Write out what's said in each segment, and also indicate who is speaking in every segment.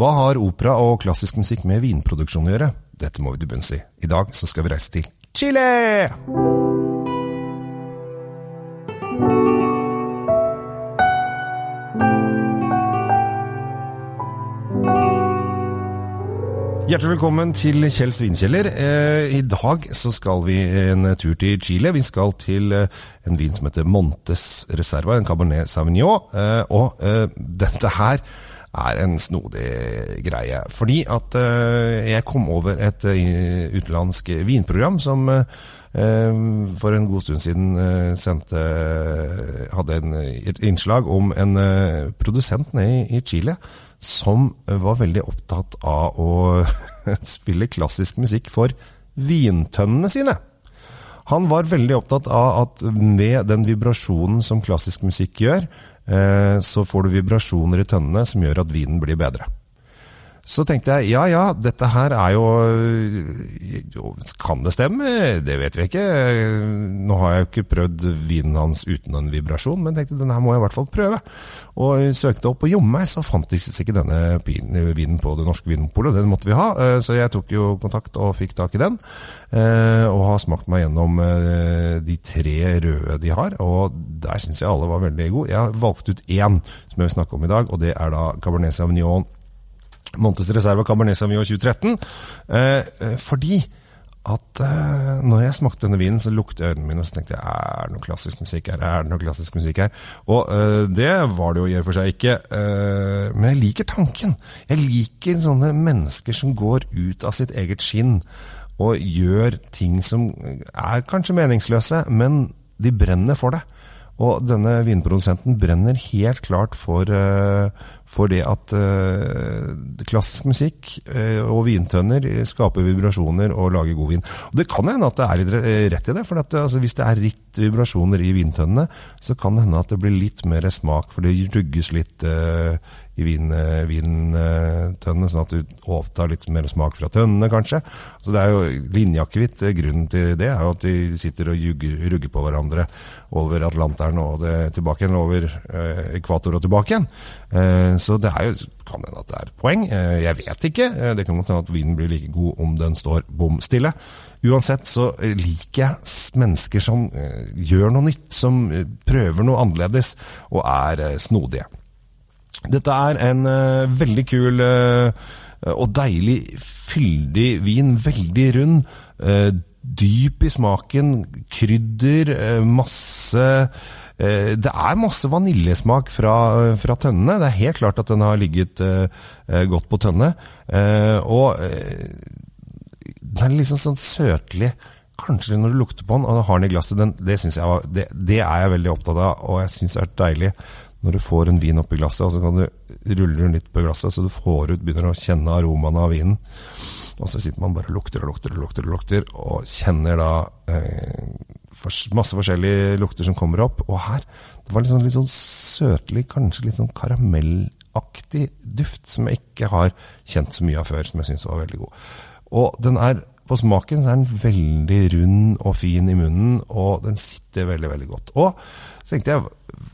Speaker 1: Hva har opera og klassisk musikk med vinproduksjon å gjøre? Dette må vi til bunns i. I dag så skal vi reise til Chile! Hjertelig velkommen til Kjells vinkjeller. Eh, I dag så skal vi en tur til Chile. Vi skal til eh, en vin som heter Montes Reserva, en Cabernet Sauvignon. Eh, og dette her er en snodig greie. Fordi at jeg kom over et utenlandsk vinprogram som for en god stund siden sendte hadde en innslag om en produsent nede i Chile som var veldig opptatt av å spille klassisk musikk for vintønnene sine. Han var veldig opptatt av at med den vibrasjonen som klassisk musikk gjør, eh, så får du vibrasjoner i tønnene som gjør at vinen blir bedre. Så tenkte jeg ja ja, dette her er jo, Kan det stemme? Det vet vi ikke. Nå har jeg jo ikke prøvd vinen hans uten en vibrasjon, men tenkte denne her må jeg i hvert fall prøve. Og søkte opp, og jommen meg så fant fantes ikke denne vinen på det norske vinpolet. Den måtte vi ha, eh, så jeg tok jo kontakt og fikk tak i den. Eh, og har smakt meg gjennom eh, de tre røde de har, og der syns jeg alle var veldig gode. Jeg har valgt ut én som jeg vil snakke om i dag, og det er da Cabernet Sauvignon Montes Reserva Cabernet Sauvignon 2013. Eh, eh, fordi at eh, når jeg smakte denne vinen, så lukte øynene mine, og så tenkte jeg er det noe klassisk musikk her? Er det noe klassisk musikk her? Og eh, det var det jo i og for seg ikke. Eh, men jeg liker tanken. Jeg liker sånne mennesker som går ut av sitt eget skinn og gjør ting som er kanskje meningsløse, men de brenner for det. Og denne vinprodusenten brenner helt klart for, uh, for det at uh, klassisk musikk uh, og vintønner skaper vibrasjoner og lager god vin. Og Det kan hende at det er litt rett i det. for at, altså, Hvis det er litt vibrasjoner i vintønnene, så kan det hende at det blir litt mer smak, for det rugges litt i vintønnene, sånn at du overtar litt mer smak fra tønnene, kanskje. Så det er jo linjeakevitt. Grunnen til det er jo at de sitter og jugger, rugger på hverandre over Atlanteren og det, tilbake igjen, over eh, ekvator og tilbake igjen. Eh, så det er jo, kan hende at det er et poeng. Eh, jeg vet ikke. Eh, det kan godt hende at vinen blir like god om den står bom stille. Uansett så liker jeg mennesker som eh, gjør noe nytt, som eh, prøver noe annerledes og er snodige. Dette er en uh, veldig kul uh, og deilig, fyldig vin. Veldig rund. Uh, dyp i smaken. Krydder. masse Det er masse vaniljesmak fra, fra, tønnene. Det er helt klart at den har ligget godt på tønne. og den er liksom sånn søtlig kanskje når du lukter på den og har den i glasset, den, det, jeg, det, det, er jeg veldig opptatt av, og jeg syns er deilig når du får en vin oppi glasset, og så kan du rulle den litt på glasset, så du får ut, begynner å kjenne aromaene av vinen. Og så sitter man bare og lukter og lukter og lukter, og lukter, og kjenner da eh, masse forskjellige lukter som kommer opp. Og her det var litt sånn, litt sånn søtlig, kanskje litt sånn karamellaktig duft, som jeg ikke har kjent så mye av før, som jeg syns var veldig god. Og den er på smaken så er den veldig rund og fin i munnen, og den sitter veldig, veldig godt. Og så tenkte jeg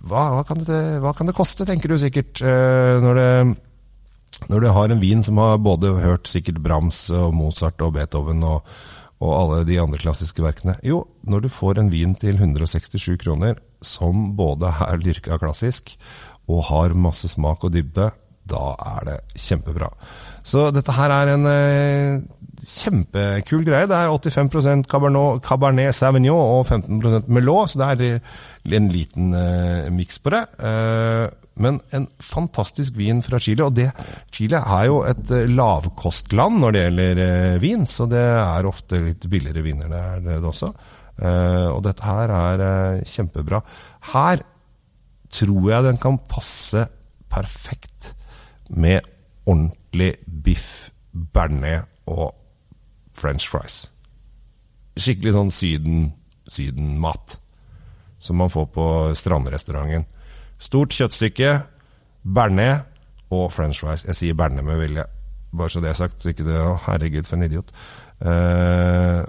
Speaker 1: hva, hva, kan, det, hva kan, det, koste, tenker du sikkert, eh, når, det, når du har en vin som har både hørt sikkert Brahms og Mozart og Beethoven og, og alle de andre klassiske verkene. Jo, når du får en vin til 167 kroner som både er dyrka klassisk og har masse smak og dybde, da er det kjempebra. Så dette her er en eh, kjempekul greie. Det er 85 Cabernet, Cabernet Sauvignon og 15% Melot, så det er en liten eh, miks på det. Eh, men en fantastisk vin fra Chile. Og det, Chile er jo et uh, lavkostland når det gjelder eh, vin, så det er ofte litt billigere viner der det også. Eh, og dette her er kjempebra. Her tror jeg den kan passe perfekt med ordentlig biff, bearnés og french fries. Skikkelig sånn syden, sydenmat som man får på strandrestauranten. Stort kjøttstykke, bearnés og french fries. Jeg sier bearnés med vilje, bare så det er sagt. Så ikke det, å, herregud, for en idiot. Eh,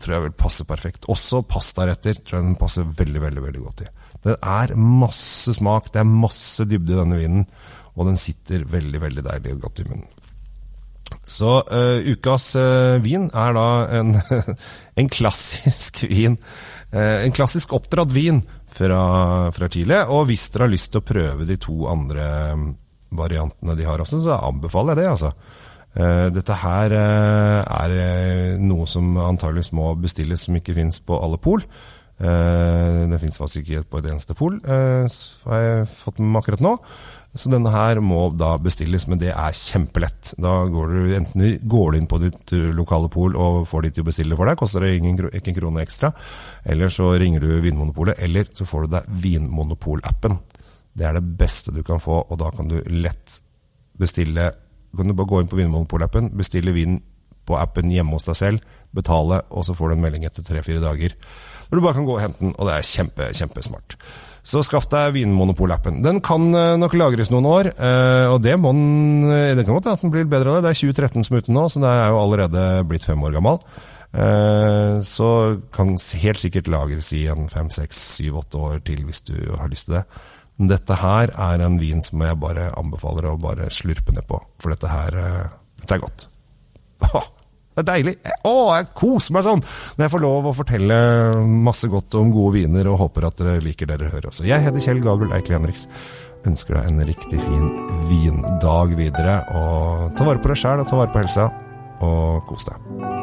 Speaker 1: tror jeg vil passe perfekt. Også pastaretter tror jeg den passer veldig veldig, veldig godt i. Det er masse smak, det er masse dybde i denne vinen. Og den sitter veldig, veldig deilig og godt i munnen. Så uh, ukas uh, vin er da en, en klassisk vin. Uh, en klassisk oppdratt vin fra, fra, Chile. Og hvis dere har lyst til å prøve de to andre variantene de har også, så anbefaler jeg det, altså. Dette her er noe som antageligvis må bestilles som ikke fins på alle pol. Det fins faktisk ikke på et eneste pol, har jeg fått med meg akkurat nå. Så denne her må da bestilles, men det er kjempelett. Da går du enten går du inn på ditt uh, lokale pol og får de til å bestille for deg, koster det ingen, ikke en krone ekstra. Eller så ringer du Vinmonopolet, eller så får du deg Vinmonopol-appen. Det er det beste du kan få, og da kan du lett bestille kan du bare gå inn på Vinmonopol-appen, bestille vin på appen hjemme hos deg selv, betale, og så får du en melding etter tre-fire dager. Hvor du bare kan gå og hente den, og det er kjempe, kjempesmart. Så skaff deg Vinmonopol-appen. Den kan eh, nok lagres noen år, eh, og det, må den, eh, det kan godt hende at den blir bedre av det. Det er 2013 som er ute nå, så den er jo allerede blitt fem år gammel. Så kan helt sikkert lagres i en fem, seks, syv, åtte år til hvis du har lyst til det. Men dette her er en vin som jeg bare anbefaler å bare slurpe ned på, for dette her dette er godt. Det er deilig. Å, jeg koser meg sånn når jeg får lov å fortelle masse godt om gode viner, og håper at dere liker det dere hører også. Jeg heter Kjell Gabriel Eikel Henriks. Ønsker deg en riktig fin vindag videre. Og ta vare på deg sjæl og ta vare på helsa, og kos deg.